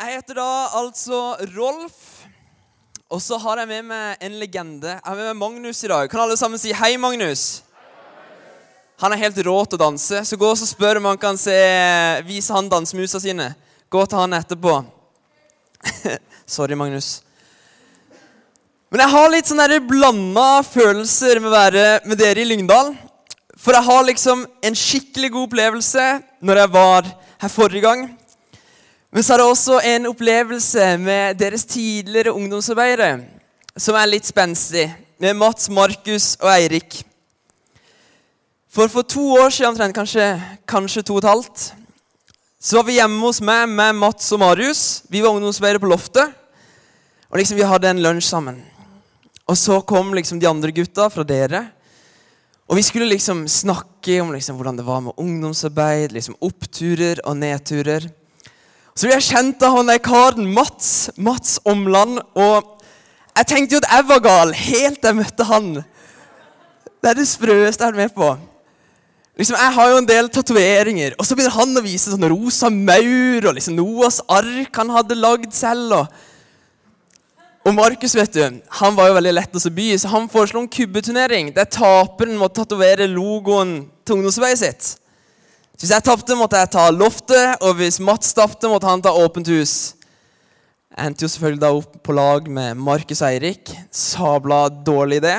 Jeg heter da altså Rolf. Og så har jeg med meg en legende. Jeg har med meg Magnus i dag. Kan alle sammen si hei, Magnus? Han er helt rå til å danse, så gå og spør om han kan se, vise han dansemusa sine. Gå til han etterpå. Sorry, Magnus. Men jeg har litt sånn blanda følelser med å være med dere i Lyngdal. For jeg har liksom en skikkelig god opplevelse når jeg var her forrige gang. Men så er det også en opplevelse med deres tidligere ungdomsarbeidere som er litt spenstig, med Mats, Markus og Eirik. For for to år siden, kanskje, kanskje to og et halvt, så var vi hjemme hos meg med Mats og Marius. Vi var ungdomsarbeidere på loftet, og liksom vi hadde en lunsj sammen. Og så kom liksom de andre gutta fra dere. Og vi skulle liksom snakke om liksom hvordan det var med ungdomsarbeid, liksom oppturer og nedturer. Så jeg kjente han der karen Mats, Mats Omland. Og jeg tenkte jo at jeg var gal helt til jeg møtte han. Det er det sprøeste jeg har vært med på. Liksom, Jeg har jo en del tatoveringer, og så begynner han å vise sånn rosa maur og liksom Noas ark han hadde lagd selv. Og, og Markus vet du, han var jo veldig lett å by, så han foreslo en kubbeturnering der taperen måtte tatovere logoen til ungdomsarbeidet sitt. Hvis jeg tapte, måtte jeg ta loftet, og hvis Mats tapte, måtte han ta åpent hus. Jeg endte jo selvfølgelig da opp på lag med Markus og Eirik. Sabla dårlig idé.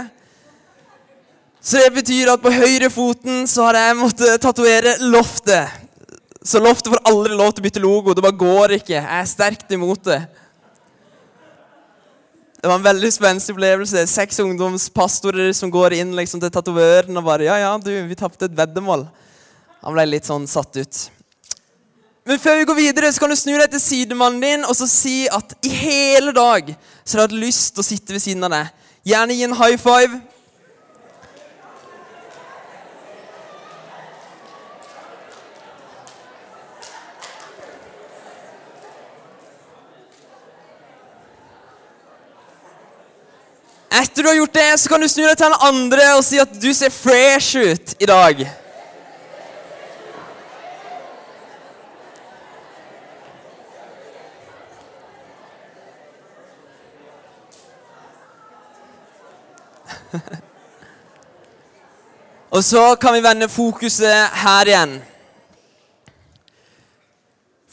Så det betyr at på høyre foten så har jeg måttet tatovere loftet. Så loftet får aldri lov til å bytte logo. Det bare går ikke. Jeg er sterkt imot det. Det var en veldig spenstig opplevelse. Seks ungdomspastorer som går inn liksom, til tatovøren og bare Ja, ja, du, vi tapte et veddemål. Han ble litt sånn satt ut. Men før vi går videre, så kan du snu deg til sidemannen din og så si at i hele dag så har du hatt lyst til å sitte ved siden av deg. Gjerne gi en high five. Etter du har gjort det, så kan du snu deg til den andre og si at du ser fresh ut i dag. Og så kan vi vende fokuset her igjen.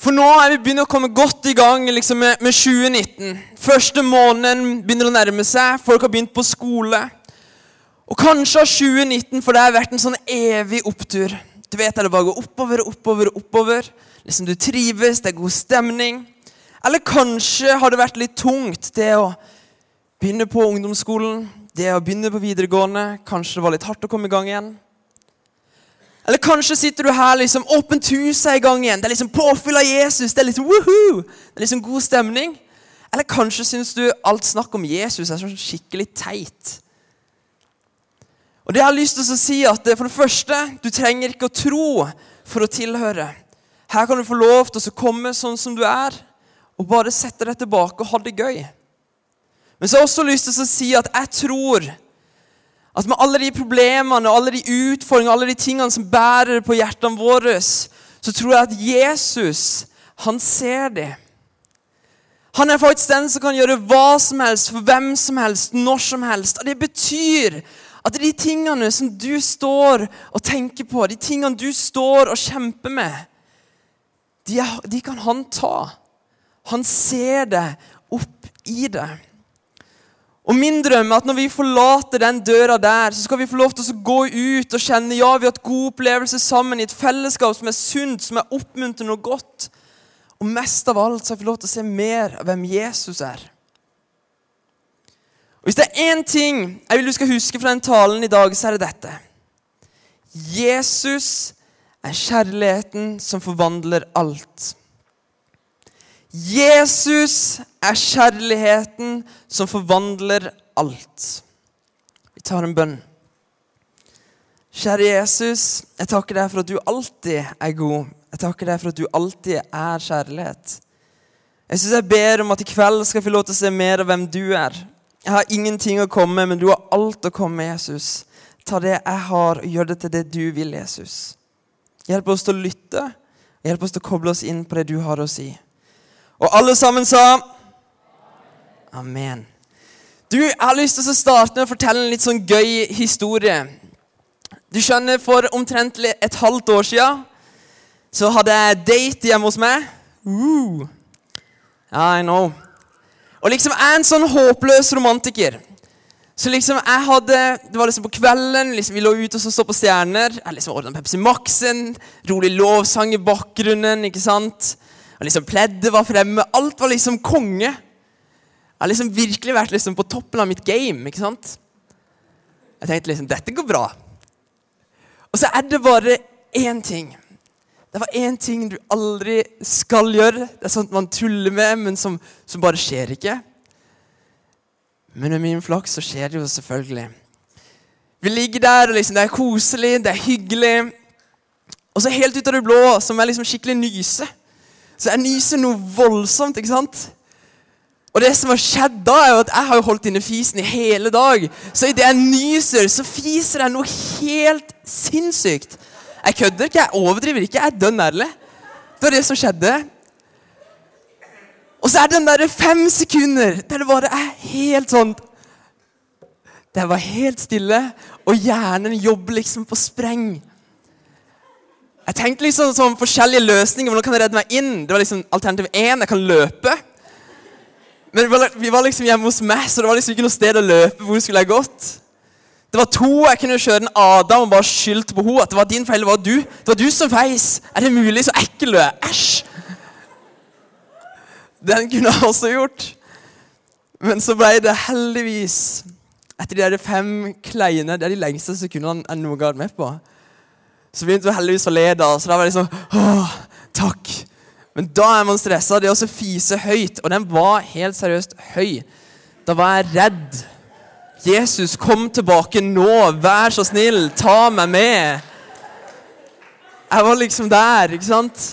For nå er vi begynt å komme godt i gang liksom, med, med 2019. Første måneden begynner å nærme seg. Folk har begynt på skole. Og kanskje har 2019 for deg vært en sånn evig opptur. Du vet det bare går oppover og oppover oppover. Liksom Du trives, det er god stemning. Eller kanskje har det vært litt tungt, det å begynne på ungdomsskolen, det å begynne på videregående. Kanskje det var litt hardt å komme i gang igjen. Eller kanskje sitter du her liksom åpent hus er i gang igjen. Det er liksom påfyll av Jesus. Det er litt woohoo! Det er liksom god stemning. Eller kanskje syns du alt snakk om Jesus er sånn skikkelig teit. Og det jeg har lyst til å si at For det første, du trenger ikke å tro for å tilhøre. Her kan du få lov til å komme sånn som du er, og bare sette deg tilbake og ha det gøy. Men så har jeg også lyst til å si at jeg tror at med alle de problemene, alle de utfordringene, alle de tingene som bærer på hjertene våre, så tror jeg at Jesus, han ser det. Han er faktisk den som kan gjøre hva som helst for hvem som helst, når som helst. Og Det betyr at de tingene som du står og tenker på, de tingene du står og kjemper med, de, de kan han ta. Han ser det opp i det. Og min drøm er at når vi forlater den døra der, så skal vi få lov til å gå ut og kjenne ja, vi har hatt god opplevelse sammen i et fellesskap som er sunt, som er oppmuntrende og godt. Og mest av alt så har vi lov til å se mer av hvem Jesus er. Og Hvis det er én ting jeg vil du skal huske fra den talen i dag, så er det dette. Jesus er kjærligheten som forvandler alt. Jesus er kjærligheten som forvandler alt. Vi tar en bønn. Kjære Jesus, jeg takker deg for at du alltid er god. Jeg takker deg for at du alltid er kjærlighet. Jeg synes jeg ber om at i kveld skal jeg få lov til å se mer av hvem du er. Jeg har ingenting å komme med, men du har alt å komme med, Jesus. Ta det jeg har, og gjør det til det du vil, Jesus. Hjelp oss til å lytte. Hjelp oss til å koble oss inn på det du har å si. Og alle sammen sa Amen. Du, Jeg har lyst til å starte med å fortelle en litt sånn gøy historie. Du skjønner, For omtrent et halvt år siden så hadde jeg date hjemme hos meg. Uh. I know. Og liksom jeg er en sånn håpløs romantiker. Så liksom jeg hadde, Det var liksom på kvelden, liksom vi lå ute og så på stjerner. Jeg liksom ordna Pepsi Max-en, rolig lovsang i bakgrunnen. ikke sant? Og liksom Pleddet var fremme. Alt var liksom konge. Jeg har liksom virkelig vært liksom på toppen av mitt game. ikke sant? Jeg tenkte liksom dette går bra. Og så er det bare én ting. Det var én ting du aldri skal gjøre. Det er sånt man tuller med, men som, som bare skjer ikke. Men med min flaks så skjer det jo selvfølgelig. Vi ligger der, og liksom, det er koselig, det er hyggelig. Og så helt ut av det blå som er liksom skikkelig nyse. Så jeg nyser noe voldsomt. ikke sant? Og det som har skjedd da, er jo at jeg har holdt inne fisen i hele dag. Så idet jeg nyser, så fiser jeg noe helt sinnssykt. Jeg kødder ikke, jeg overdriver ikke. Jeg er dønn ærlig. Det var det som skjedde. Og så er det den derre fem sekunder der det bare er helt sånn Det var helt stille, og hjernen jobber liksom på spreng. Jeg tenkte liksom sånn forskjellige løsninger. Hvordan kan jeg redde meg inn? Det var liksom Alternativ én jeg kan løpe. Men vi var, liksom hjemme hos meg, så det var liksom ikke noe sted å løpe. Hvor skulle jeg gått? Det var to jeg kunne kjøre en Adam og bare skyldt på henne. At det var din feil, det var du. Det var du som feis. Er det mulig? Så ekkel du er. Æsj! Den kunne jeg også gjort. Men så ble det heldigvis etter de der fem kleiene Det er de lengste sekundene jeg noen gang har vært med på. Så begynte hun heldigvis å le, da. Så da var det liksom Åh, takk. Men da er man stressa. Det også fise høyt. Og den var helt seriøst høy. Da var jeg redd. Jesus, kom tilbake nå. Vær så snill. Ta meg med. Jeg var liksom der, ikke sant?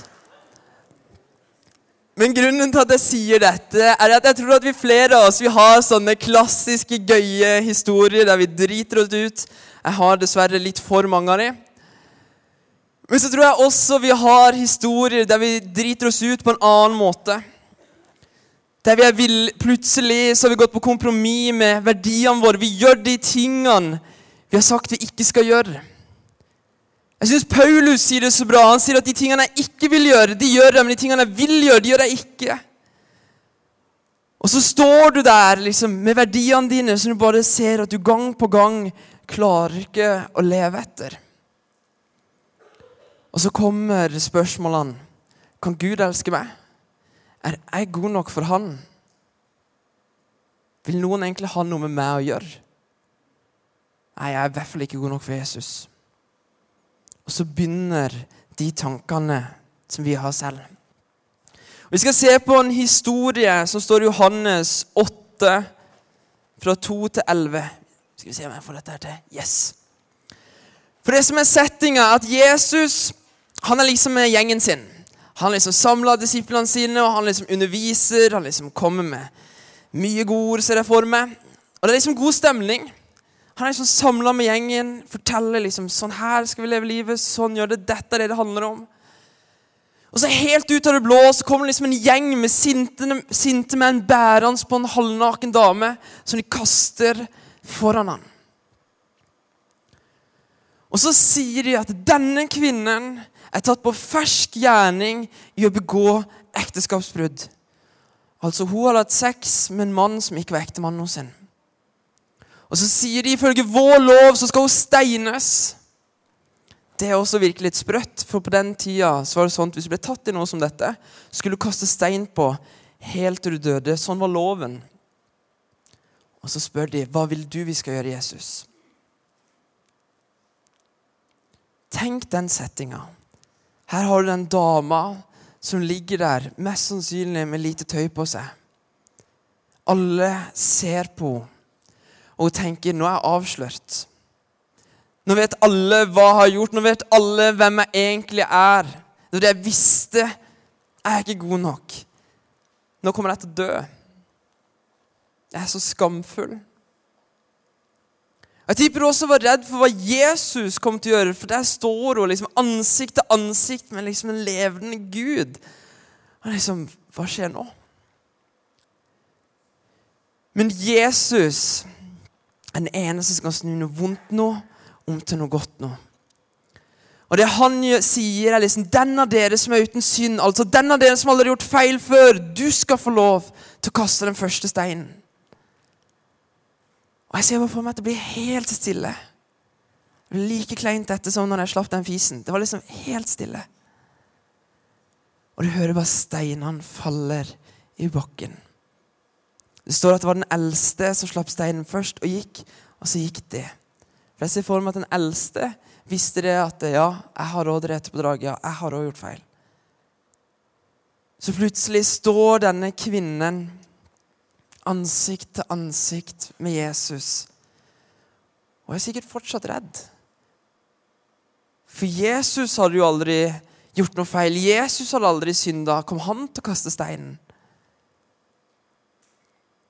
Men grunnen til at jeg sier dette, er at jeg tror at vi flere av oss vi har sånne klassiske, gøye historier der vi driter oss ut. Jeg har dessverre litt for mange av dem. Men så tror jeg også vi har historier der vi driter oss ut på en annen måte. Der vi er vill, plutselig så har vi gått på kompromiss med verdiene våre. Vi gjør de tingene vi har sagt vi ikke skal gjøre. Jeg syns Paulus sier det så bra. Han sier at de tingene jeg ikke vil gjøre, de gjør jeg, men de tingene jeg vil gjøre, de gjør jeg ikke. Og så står du der liksom, med verdiene dine som du bare ser at du gang på gang klarer ikke å leve etter. Og så kommer spørsmålene. Kan Gud elske meg? Er jeg god nok for Han? Vil noen egentlig ha noe med meg å gjøre? Nei, jeg er i hvert fall ikke god nok for Jesus. Og så begynner de tankene som vi har selv. Og vi skal se på en historie som står i Johannes 8, fra 2 til 11. Skal vi se om jeg får dette her til. Yes. For det som er settinga, at Jesus han er liksom med gjengen sin. Han liksom samler disiplene sine, og han liksom underviser. Han liksom kommer med mye gode ord, ser jeg for meg. Og det er liksom god stemning. Han er liksom samla med gjengen, forteller liksom sånn her skal vi leve livet, sånn gjør det, dette er det det handler om. Og så Helt ut av det blå så kommer det liksom en gjeng med sinte, sinte menn bærende på en halvnaken dame som de kaster foran ham. Og så sier de at denne kvinnen er tatt på fersk gjerning i å begå ekteskapsbrudd. Altså Hun har hatt sex med en mann som ikke var ektemannen hos henne. Og så sier de ifølge vår lov så skal hun steines. Det er også virkelig litt sprøtt, for på den tida så var det sånn at hvis du ble tatt i noe som dette, skulle du kaste stein på helt til du døde. Sånn var loven. Og så spør de hva vil du vi skal gjøre, Jesus? Tenk den settinga. Her har du den dama som ligger der, mest sannsynlig med lite tøy på seg. Alle ser på henne og tenker nå er jeg avslørt. Nå vet alle hva jeg har gjort, nå vet alle hvem jeg egentlig er. Når jeg visste, er jeg ikke god nok. Nå kommer jeg til å dø. Jeg er så skamfull. Jeg tipper du også var redd for hva Jesus kom til å gjøre, for der står hun liksom ansikt til ansikt med liksom en levende Gud. Og liksom, hva skjer nå? Men Jesus er den eneste som kan snu noe vondt nå om til noe godt nå. Og det han sier, er liksom Den av dere som er uten synd, altså den av dere som aldri har gjort feil før, du skal få lov til å kaste den første steinen. Og jeg ser bare for meg at det blir helt stille. Det blir like kleint dette som når jeg slapp den fisen. Det var liksom helt stille. Og du hører bare steinene faller i bakken. Det står at det var den eldste som slapp steinen først og gikk, og så gikk det. For Jeg ser for meg at den eldste visste det at ja, jeg har råderett på draget. Ja, jeg har òg gjort feil. Så plutselig står denne kvinnen ansikt til ansikt med Jesus. Og er sikkert fortsatt redd. For Jesus hadde jo aldri gjort noe feil. Jesus hadde aldri synda. Kom han til å kaste steinen?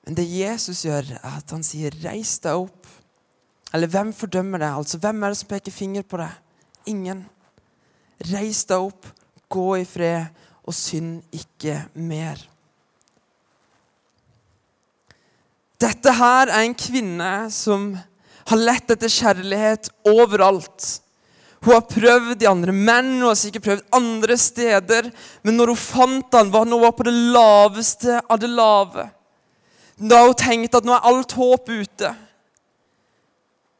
Men det Jesus gjør, er at han sier 'reis deg opp'. Eller hvem fordømmer deg? Altså, Hvem er det som peker finger på deg? Ingen. Reis deg opp, gå i fred, og synd ikke mer. Dette her er en kvinne som har lett etter kjærlighet overalt. Hun har prøvd de andre menn, hun har sikkert prøvd andre steder. Men når hun fant han, var hun på det laveste av det lave. Da hun tenkte at nå er alt håp ute.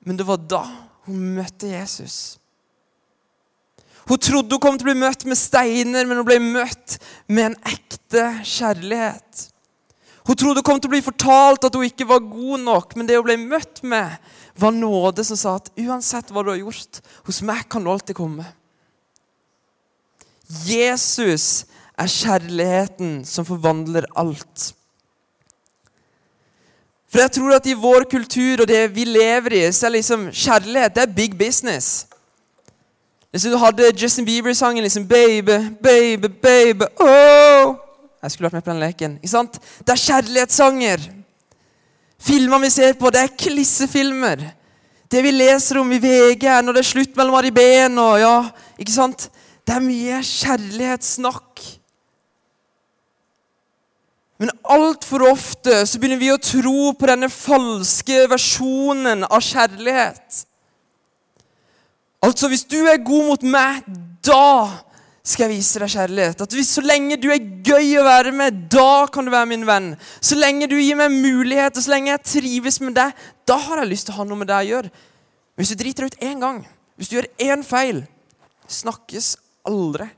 Men det var da hun møtte Jesus. Hun trodde hun kom til å bli møtt med steiner, men hun ble møtt med en ekte kjærlighet. Hun trodde hun kom til å bli fortalt at hun ikke var god nok, men det hun ble møtt med, var nåde som sa at uansett hva du har gjort, hos meg kan du alltid komme. Jesus er kjærligheten som forvandler alt. For jeg tror at i vår kultur og det vi lever i, så er liksom kjærlighet det er big business. Liksom Du hadde Justin Bieber-sangen liksom 'Baby, baby, baby, oh' Jeg skulle vært med på den leken. ikke sant? Det er kjærlighetssanger. Filmer vi ser på, det er klissefilmer. Det vi leser om i VG, er når det er slutt mellom Ari Behn og ja, ikke sant? Det er mye kjærlighetssnakk. Men altfor ofte så begynner vi å tro på denne falske versjonen av kjærlighet. Altså, hvis du er god mot meg, da skal jeg vise deg kjærlighet. At hvis, Så lenge du er gøy å være med, da kan du være min venn. Så lenge du gir meg muligheter, så lenge jeg trives med deg, da har jeg lyst til å ha noe med deg å gjøre. Men hvis du driter deg ut én gang, hvis du gjør én feil, snakkes aldri.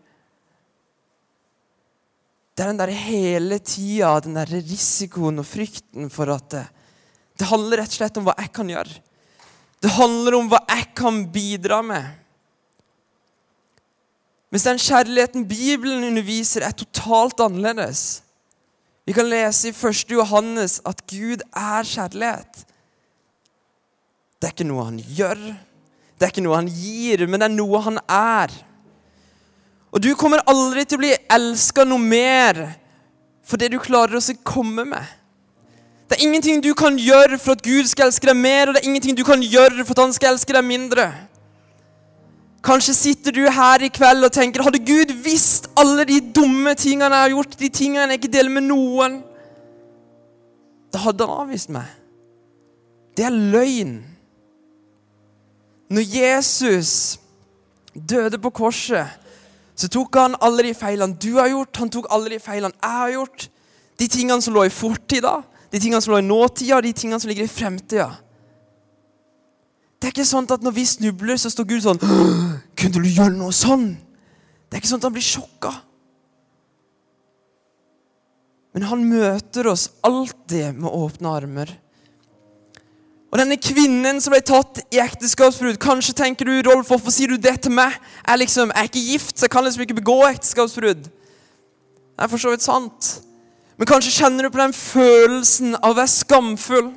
Det er den der hele tida, den der risikoen og frykten for at det, det handler rett og slett om hva jeg kan gjøre. Det handler om hva jeg kan bidra med. Mens den kjærligheten Bibelen underviser, er totalt annerledes. Vi kan lese i 1. Johannes at Gud er kjærlighet. Det er ikke noe han gjør, det er ikke noe han gir, men det er noe han er. Og du kommer aldri til å bli elska noe mer for det du klarer å komme med. Det er ingenting du kan gjøre for at Gud skal elske deg mer, og det er ingenting du kan gjøre for at han skal elske deg mindre. Kanskje sitter du her i kveld og tenker Hadde Gud visst alle de dumme tingene jeg har gjort, de tingene jeg ikke deler med noen, da hadde han avvist meg. Det er løgn. Når Jesus døde på korset, så tok han alle de feilene du har gjort, han tok alle de feilene jeg har gjort. De tingene som lå i fortida, de tingene som lå i nåtida, de tingene som ligger i fremtida. Det er ikke sånn at når vi snubler, så står Gud sånn Kunne du gjøre noe sånn? Det er ikke sånn at han blir sjokka. Men han møter oss alltid med åpne armer. Og denne kvinnen som ble tatt i ekteskapsbrudd Kanskje tenker du, Rolf, hvorfor sier du det til meg? Jeg, liksom, jeg er ikke gift, så jeg kan liksom ikke begå ekteskapsbrudd. Det er for så vidt sant. Men kanskje kjenner du på den følelsen av å være skamfull.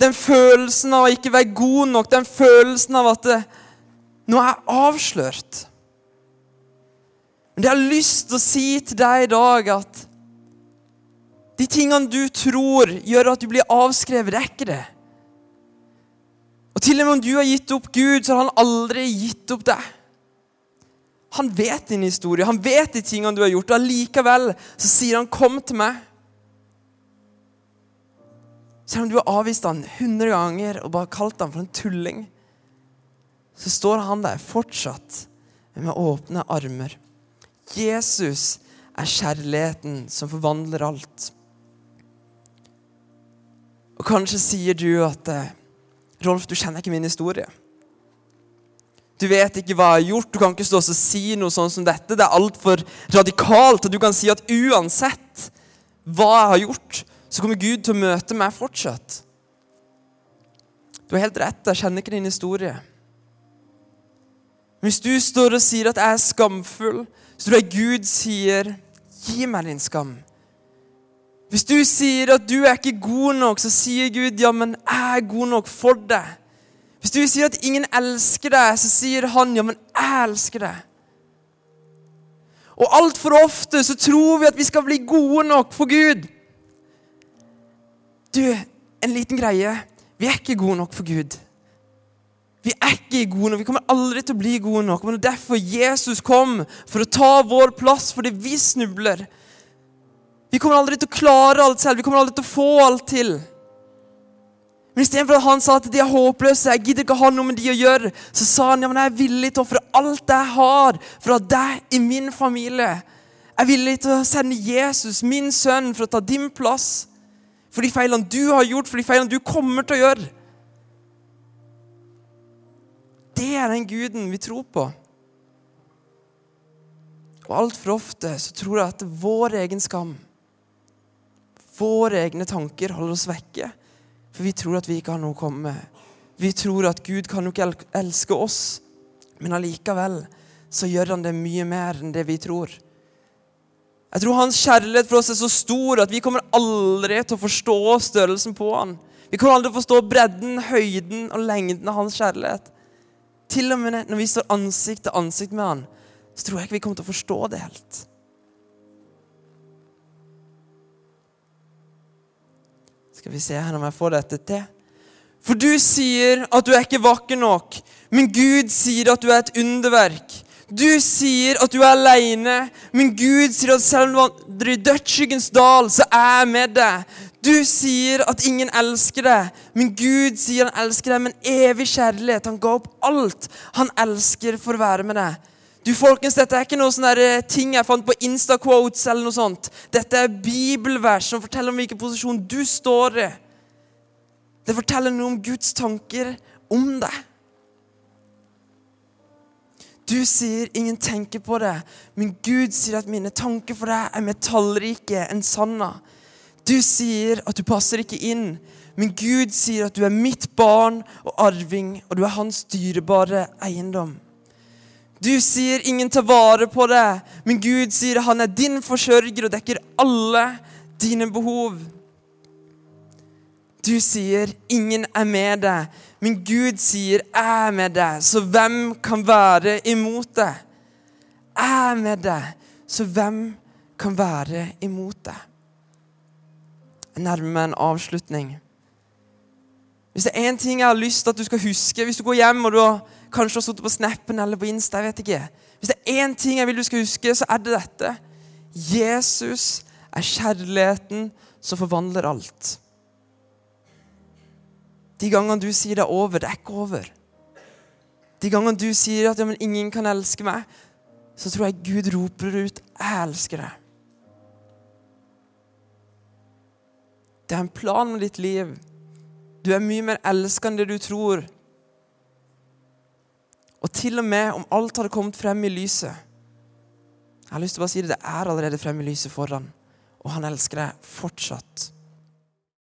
Den følelsen av å ikke være god nok, den følelsen av at det, nå er jeg avslørt. Men det jeg har lyst til å si til deg i dag, at de tingene du tror gjør at du blir avskrevet, det er ikke det. Og til og med om du har gitt opp Gud, så har han aldri gitt opp deg. Han vet din historie, han vet de tingene du har gjort. Og allikevel så sier han 'kom til meg'. Selv om du har avvist han hundre ganger og bare kalt han for en tulling, så står han der fortsatt med åpne armer. Jesus er kjærligheten som forvandler alt. Og kanskje sier du at eh, Rolf, du kjenner ikke min historie. Du vet ikke hva jeg har gjort. Du kan ikke stå og si noe sånn som dette. Det er altfor radikalt. Og du kan si at uansett hva jeg har gjort, så kommer Gud til å møte meg fortsatt. Du har helt rett. Jeg kjenner ikke din historie. Hvis du står og sier at jeg er skamfull, så tror jeg Gud sier, 'Gi meg din skam'. Hvis du sier at du er ikke god nok, så sier Gud, 'Ja, men jeg er god nok for deg'. Hvis du sier at ingen elsker deg, så sier han, 'Ja, men jeg elsker deg'. Og altfor ofte så tror vi at vi skal bli gode nok for Gud. Du, en liten greie. Vi er ikke gode nok for Gud. Vi er ikke gode nok. Vi kommer aldri til å bli gode nok. Men det er derfor Jesus kom, for å ta vår plass, fordi vi snubler. Vi kommer aldri til å klare alt selv. Vi kommer aldri til å få alt til. Men istedenfor at han sa at de er håpløse, jeg gidder ikke ha noe med de å gjøre, så sa han ja, men jeg er villig til å ofre alt jeg har, fra deg i min familie. Jeg er villig til å sende Jesus, min sønn, for å ta din plass. For de feilene du har gjort, for de feilene du kommer til å gjøre. Det er den guden vi tror på. Og altfor ofte så tror jeg at vår egen skam, våre egne tanker, holder oss vekke. For vi tror at vi ikke har noe å komme med. Vi tror at Gud kan jo ikke elske oss, men allikevel så gjør han det mye mer enn det vi tror. Jeg tror hans kjærlighet for oss er så stor at vi kommer aldri til å forstå størrelsen på han. Vi kommer aldri til å forstå bredden, høyden og lengden av hans kjærlighet. Til og med når vi står ansikt til ansikt med han, så tror jeg ikke vi kommer til å forstå det helt. Skal vi se her om jeg får dette til. For du sier at du er ikke vakker nok, men Gud sier at du er et underverk. Du sier at du er aleine, men Gud sier at selv om du vandrer i dødsskyggens dal, så er jeg med deg. Du sier at ingen elsker deg, men Gud sier han elsker deg med en evig kjærlighet. Han ga opp alt han elsker for å være med deg. Du folkens, Dette er ikke noe sånne eh, ting jeg fant på Insta-quotes. eller noe sånt. Dette er bibelvers som forteller om hvilken posisjon du står i. Det forteller noe om Guds tanker om deg. Du sier ingen tenker på det, men Gud sier at mine tanker for deg er mer tallrike enn sanna. Du sier at du passer ikke inn, men Gud sier at du er mitt barn og arving, og du er hans dyrebare eiendom. Du sier ingen tar vare på det, men Gud sier han er din forsørger og dekker alle dine behov. Du sier 'ingen er med deg', men Gud sier 'jeg er med deg'. Så hvem kan være imot deg? Jeg er med deg, så hvem kan være imot deg? Jeg nærmer meg en avslutning. Hvis det er én ting jeg har lyst til at du skal huske Hvis du går hjem og du har kanskje har sittet på Snappen eller på Insta, jeg vet ikke Hvis det er én ting jeg vil du skal huske, så er det dette. Jesus er kjærligheten som forvandler alt. De gangene du sier det er over, det er ikke over. De gangene du sier at ja, men ingen kan elske meg, så tror jeg Gud roper ut 'Jeg elsker deg'. Det er en plan med ditt liv. Du er mye mer elska enn det du tror. Og til og med om alt hadde kommet frem i lyset Jeg har lyst til å bare si det, det er allerede frem i lyset foran. Og han elsker deg fortsatt.